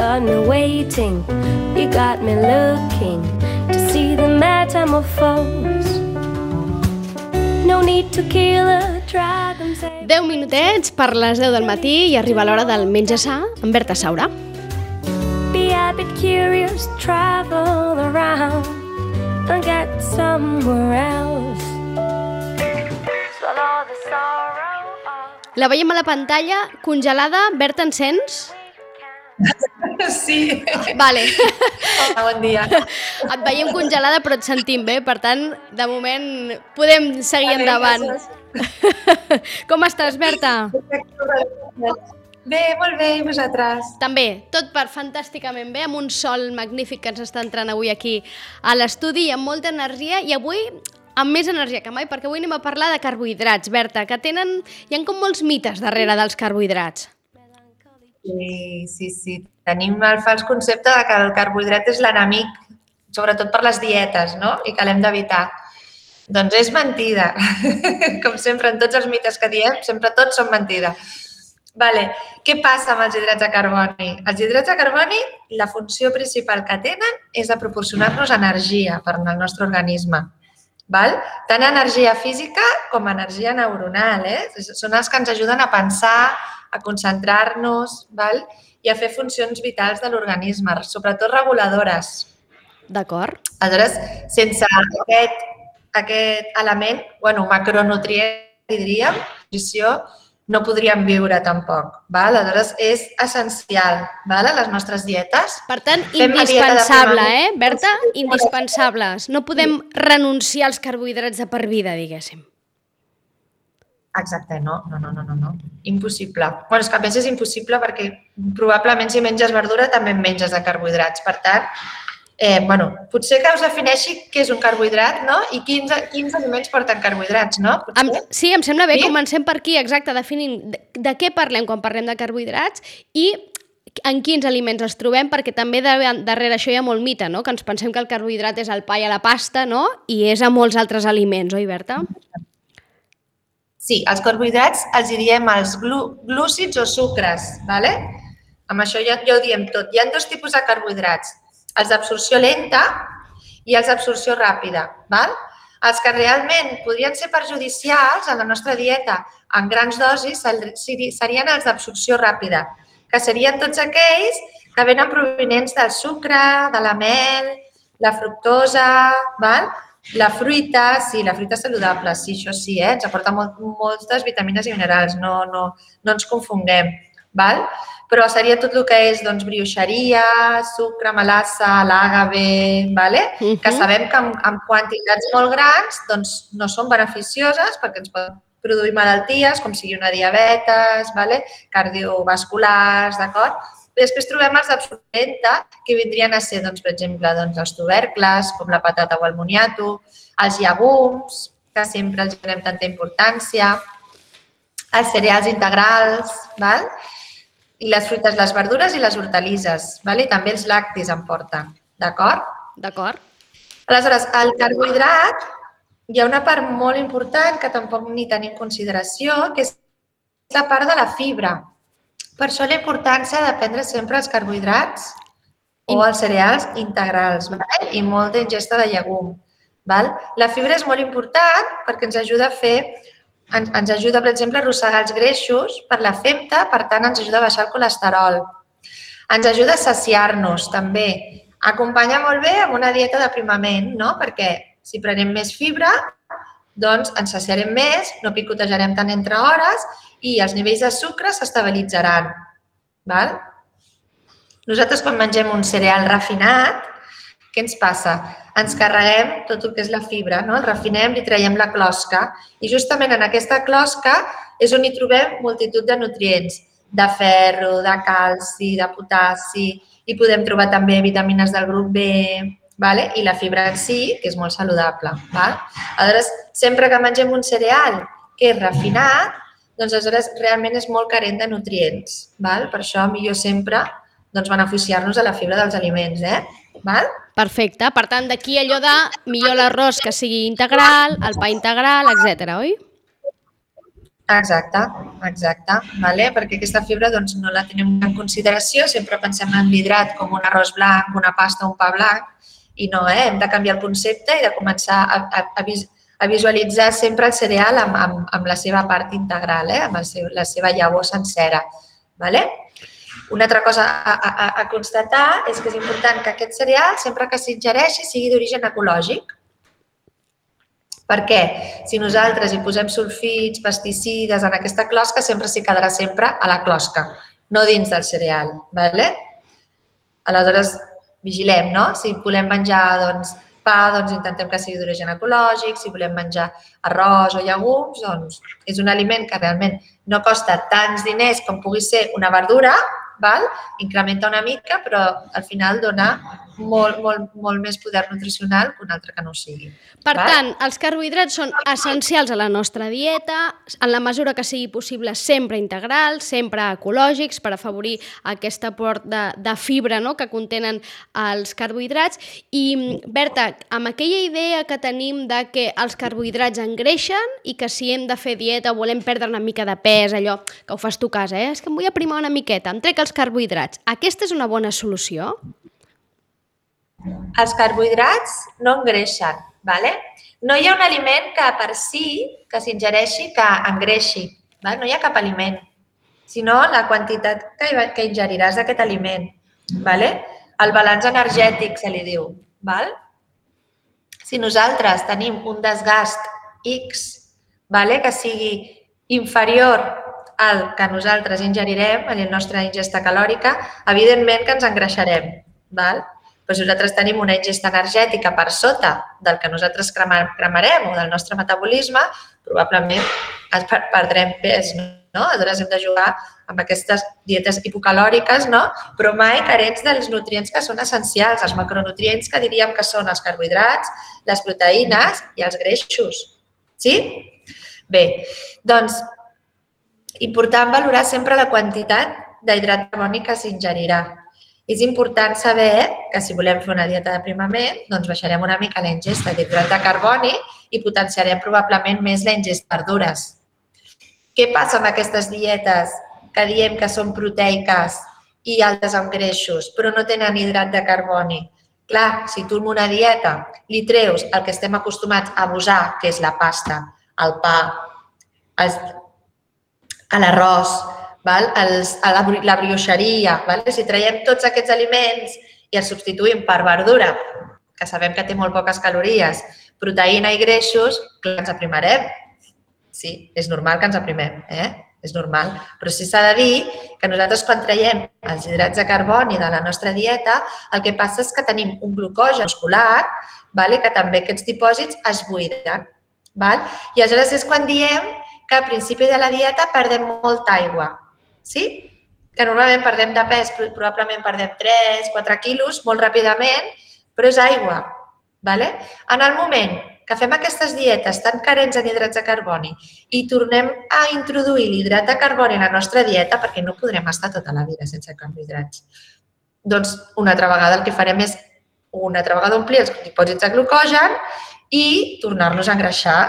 got me waiting, you got me looking to see the metamorphose. No need to kill a dragon. 10 minutets per les 10 del matí i arriba l'hora del menja sa amb Berta Saura. Be a bit curious, travel around and get somewhere else. Swallow the sorrow La veiem a la pantalla, congelada. Berta, ens sents? Sí. Vale. Hola, bon dia. Et veiem congelada però et sentim bé, per tant, de moment podem seguir Vale, endavant. gràcies. Com estàs, Berta? Bé, molt bé, i vosaltres? També, tot per fantàsticament bé, amb un sol magnífic que ens està entrant avui aquí a l'estudi amb molta energia i avui amb més energia que mai, perquè avui anem a parlar de carbohidrats, Berta, que tenen... Hi ha com molts mites darrere dels carbohidrats. Sí, sí, sí. Tenim el fals concepte de que el carbohidrat és l'enemic, sobretot per les dietes, no? I que l'hem d'evitar. Doncs és mentida. Com sempre, en tots els mites que diem, sempre tots són mentida. Vale. Què passa amb els hidrats de carboni? Els hidrats de carboni, la funció principal que tenen és de proporcionar-nos energia per al nostre organisme. Val? Tant energia física com energia neuronal. Eh? Són els que ens ajuden a pensar, a concentrar-nos val? i a fer funcions vitals de l'organisme, sobretot reguladores. D'acord? Aleshores, sense aquest, aquest element, bueno, macronutrient, diríem, nutrició, no podríem viure tampoc. Val? Aleshores, és essencial val? a les nostres dietes. Per tant, Fem indispensable, eh, Berta? Indispensables. No podem renunciar als carbohidrats de per vida, diguéssim. Exacte, no, no, no, no, no, no. Impossible. bueno, és que a més és impossible perquè probablement si menges verdura també en menges de carbohidrats. Per tant, eh, bueno, potser que us defineixi què és un carbohidrat, no? I quins, quins aliments porten carbohidrats, no? Potser? Em, sí, em sembla bé, Sí? comencem per aquí, exacte, definint de, de què parlem quan parlem de carbohidrats i en quins aliments els trobem, perquè també darrere això hi ha molt mite, no? que ens pensem que el carbohidrat és el pa i la pasta, no? i és a molts altres aliments, oi, Berta? Sí, els carbohidrats els diríem els glu glúcids o sucres, ¿vale? Amb això ja, ja ho diem tot. Hi ha dos tipus de carbohidrats, els d'absorció lenta i els d'absorció ràpida. ¿val? Els que realment podrien ser perjudicials a la nostra dieta en grans dosis seri- seri- serien els d'absorció ràpida, que serien tots aquells que venen provenents del sucre, de la mel, la fructosa, val? La fruita, sí, la fruita saludable, sí, això sí, eh? ens aporta molt, moltes vitamines i minerals, no, no, no ens confonguem. Val? Però seria tot el que és doncs, brioixeria, sucre, melassa, l'àgave, vale? Uh que sabem que amb, amb quantitats molt grans doncs, no són beneficioses perquè ens poden produir malalties com sigui una diabetes, vale? cardiovasculars, d'acord? Després trobem els d'absorbenta, que vindrien a ser, doncs, per exemple, doncs, els tubercles, com la patata o el moniato, els llegums, que sempre els donem tanta importància, els cereals integrals, val? i les fruites, les verdures i les hortalisses, val? i també els lactis en porten, d'acord? D'acord? Aleshores, el carbohidrat, hi ha una part molt important que tampoc ni tenim en consideració, que és la part de la fibra. Per això la importància de prendre sempre els carbohidrats o els cereals integrals val? i molta ingesta de llegum. Val? La fibra és molt important perquè ens ajuda a fer, ens, ens ajuda, per exemple, a arrossegar els greixos per la femta, per tant, ens ajuda a baixar el colesterol. Ens ajuda a saciar-nos, també. Acompanya molt bé amb una dieta d'aprimament, no? Perquè si prenem més fibra, doncs ens saciarem més, no picotejarem tant entre hores i els nivells de sucre s'estabilitzaran. Val? Nosaltres, quan mengem un cereal refinat, què ens passa? Ens carreguem tot el que és la fibra, no? el refinem, li traiem la closca i justament en aquesta closca és on hi trobem multitud de nutrients, de ferro, de calci, de potassi, i podem trobar també vitamines del grup B, vale? i la fibra en si, que és molt saludable. Val? Aleshores, sempre que mengem un cereal que és refinat, doncs aleshores realment és molt carent de nutrients. Val? Per això millor sempre doncs, beneficiar-nos de la fibra dels aliments. Eh? Val? Perfecte. Per tant, d'aquí allò de millor l'arròs que sigui integral, el pa integral, etc, oi? Exacte, exacte, vale? perquè aquesta fibra doncs, no la tenim en consideració, sempre pensem en l'hidrat com un arròs blanc, una pasta, un pa blanc, i no, eh? hem de canviar el concepte i de començar a, a, a, a visualitzar sempre el cereal amb, amb, amb la seva part integral, eh? amb el seu, la seva llavor sencera. Vale? Una altra cosa a, a, a constatar és que és important que aquest cereal, sempre que s'ingereixi, sigui d'origen ecològic. Per què? Si nosaltres hi posem sulfits, pesticides en aquesta closca, sempre s'hi quedarà sempre a la closca, no dins del cereal. ¿vale? Aleshores, vigilem, no? Si volem menjar doncs, pa, doncs intentem que sigui d'origen ecològic, si volem menjar arròs o llegums, doncs és un aliment que realment no costa tants diners com pugui ser una verdura, val? incrementa una mica, però al final dona molt, molt, molt més poder nutricional que un altre que no sigui. Per val? tant, els carbohidrats són essencials a la nostra dieta, en la mesura que sigui possible sempre integrals, sempre ecològics, per afavorir aquest aport de, de fibra no?, que contenen els carbohidrats. I, Berta, amb aquella idea que tenim de que els carbohidrats engreixen i que si hem de fer dieta o volem perdre una mica de pes, allò que ho fas tu a casa, eh? és que em vull aprimar una miqueta, em trec els carbohidrats. Aquesta és una bona solució? Els carbohidrats no engreixen, ¿vale? No hi ha un aliment que per si, que s'ingereixi, que engreixi. ¿vale? No hi ha cap aliment, sinó la quantitat que, que ingeriràs d'aquest aliment. ¿vale? El balanç energètic se li diu. ¿val? Si nosaltres tenim un desgast X ¿vale? que sigui inferior al que nosaltres ingerirem, a la nostra ingesta calòrica, evidentment que ens engreixarem. ¿val? Si nosaltres tenim una ingesta energètica per sota del que nosaltres cremarem o del nostre metabolisme, probablement perdrem pes, no? Aleshores hem de jugar amb aquestes dietes hipocalòriques, no? però mai carents dels nutrients que són essencials, els macronutrients que diríem que són els carbohidrats, les proteïnes i els greixos. Sí? Bé, doncs, important valorar sempre la quantitat d'hidrat carbònic que s'ingerirà. És important saber que si volem fer una dieta d'aprimament, doncs baixarem una mica la ingesta d'hidrat de carboni i potenciarem probablement més la ingesta de verdures. Què passa amb aquestes dietes que diem que són proteiques i altes amb greixos, però no tenen hidrat de carboni? Clar, si tu en una dieta li treus el que estem acostumats a abusar, que és la pasta, el pa, l'arròs, val? Els, a la, la brioixeria. Val? Si traiem tots aquests aliments i els substituïm per verdura, que sabem que té molt poques calories, proteïna i greixos, clar, ens aprimarem. Sí, és normal que ens aprimem, eh? és normal. Però sí s'ha de dir que nosaltres quan traiem els hidrats de carboni de la nostra dieta, el que passa és que tenim un glucogen muscular vale? que també aquests dipòsits es buiden. Val? I aleshores és quan diem que al principi de la dieta perdem molta aigua sí? que normalment perdem de pes, probablement perdem 3, 4 quilos molt ràpidament, però és aigua. Vale? En el moment que fem aquestes dietes tan carents en hidrats de carboni i tornem a introduir l'hidrat de carboni a la nostra dieta, perquè no podrem estar tota la vida sense carbohidrats, doncs una altra vegada el que farem és una altra vegada omplir els dipòsits de glucogen i tornar-nos a engreixar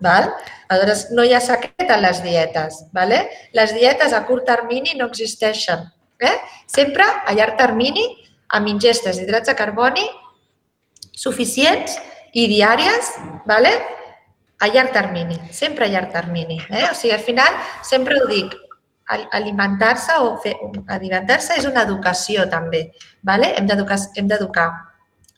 Val? Aleshores, no hi ha secret en les dietes. Vale? Les dietes a curt termini no existeixen. Eh? Sempre a llarg termini, amb ingestes d'hidrats de carboni suficients i diàries, vale? a llarg termini, sempre a llarg termini. Eh? O sigui, al final, sempre ho dic, alimentar-se o fer alimentar-se és una educació també. Vale? Hem d'educar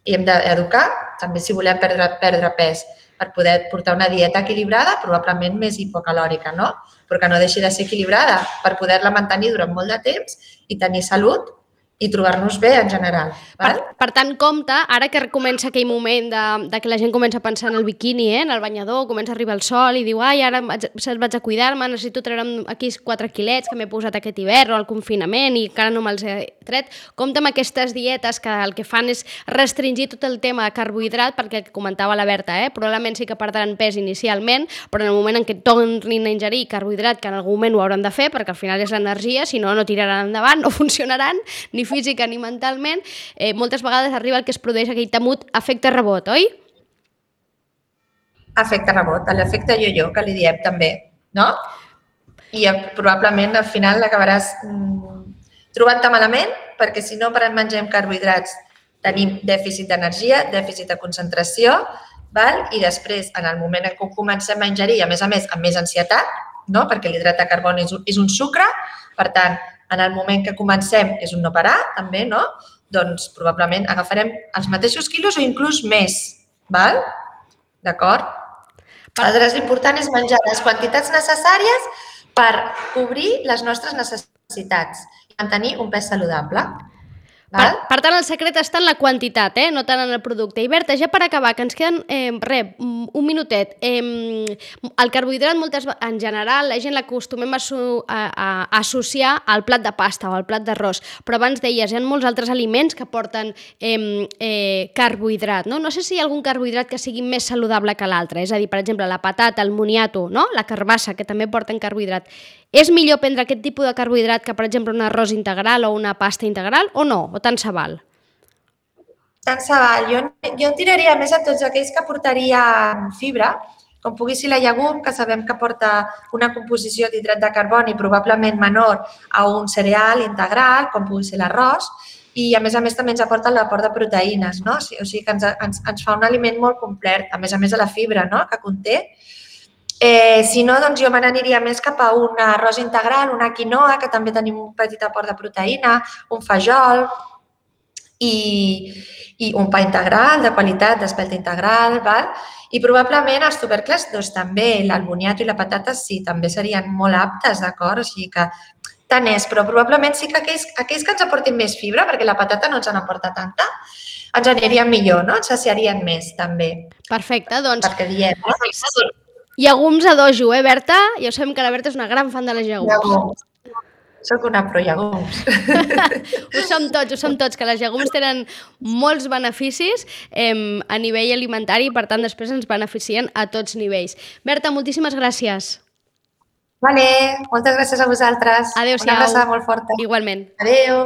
i hem d'educar també si volem perdre, perdre pes per poder portar una dieta equilibrada, probablement més hipocalòrica, no? Però que no deixi de ser equilibrada per poder-la mantenir durant molt de temps i tenir salut i trobar-nos bé en general. Val? Per, per tant, compte, ara que comença aquell moment de, de que la gent comença a pensar en el biquini, eh, en el banyador, comença a arribar el sol i diu, ai, ara vaig, vaig a cuidar-me, necessito treure'm aquí 4 quilets que m'he posat aquest hivern o al confinament i encara no me'ls he tret. Compte amb aquestes dietes que el que fan és restringir tot el tema de carbohidrat, perquè comentava la Berta, eh, probablement sí que perdran pes inicialment, però en el moment en què tornin a ingerir carbohidrat, que en algun moment ho hauran de fer, perquè al final és l'energia, si no, no tiraran endavant, no funcionaran, ni física ni mentalment, eh, moltes vegades arriba el que es produeix aquell temut efecte rebot, oi? Efecte rebot, l'efecte yo-yo, que li diem també, no? I eh, probablement al final acabaràs mm, trobant-te malament perquè si no mengem carbohidrats tenim dèficit d'energia, dèficit de concentració, val? i després, en el moment en què ho comencem a ingerir, a més a més, amb més ansietat, no? perquè l'hidrat de carboni és un, és un sucre, per tant, en el moment que comencem és un no parar, també, no? doncs probablement agafarem els mateixos quilos o inclús més, val? D'acord? Aleshores, l'important és menjar les quantitats necessàries per cobrir les nostres necessitats i mantenir un pes saludable. Per, per tant, el secret està en la quantitat, eh? no tant en el producte. I Berta, ja per acabar, que ens queden, eh, re, un minutet. Eh, el carbohidrat, moltes, en general, la gent l'acostumem a, a, a, associar al plat de pasta o al plat d'arròs, però abans deies, hi ha molts altres aliments que porten eh, eh, carbohidrat. No? no sé si hi ha algun carbohidrat que sigui més saludable que l'altre, és a dir, per exemple, la patata, el moniato, no? la carbassa, que també porten carbohidrat. És millor prendre aquest tipus de carbohidrat que, per exemple, un arròs integral o una pasta integral o no? O tant se val? Tant se val. Jo, jo en tiraria més a tots aquells que portarien fibra, com pugui ser la llegum, que sabem que porta una composició d'hidrat de carboni probablement menor a un cereal integral, com pugui ser l'arròs, i a més a més també ens aporta l'aport de proteïnes, no? O sigui que ens, ens, ens fa un aliment molt complet, a més a més de la fibra no? que conté. Eh, si no, doncs jo me n'aniria més cap a un arròs integral, una quinoa, que també tenim un petit aport de proteïna, un fajol i, i un pa integral de qualitat, d'espelta integral, val? I probablement els tubercles, doncs també, l'alboniato i la patata sí, també serien molt aptes, d'acord? O sigui que tant és, però probablement sí que aquells, aquells que ens aportin més fibra, perquè la patata no ens en aporta tanta, ens anirien millor, no? Ens saciarien més, també. Perfecte, doncs... Perquè diem, no? Llegums a dojo, eh, Berta? Ja sabem que la Berta és una gran fan de les llegums. Llegums. Soc una pro llegums. ho som tots, ho som tots, que les llegums tenen molts beneficis eh, a nivell alimentari i, per tant, després ens beneficien a tots nivells. Berta, moltíssimes gràcies. Vale, moltes gràcies a vosaltres. Adéu-siau. Una abraçada molt forta. Igualment. Adéu.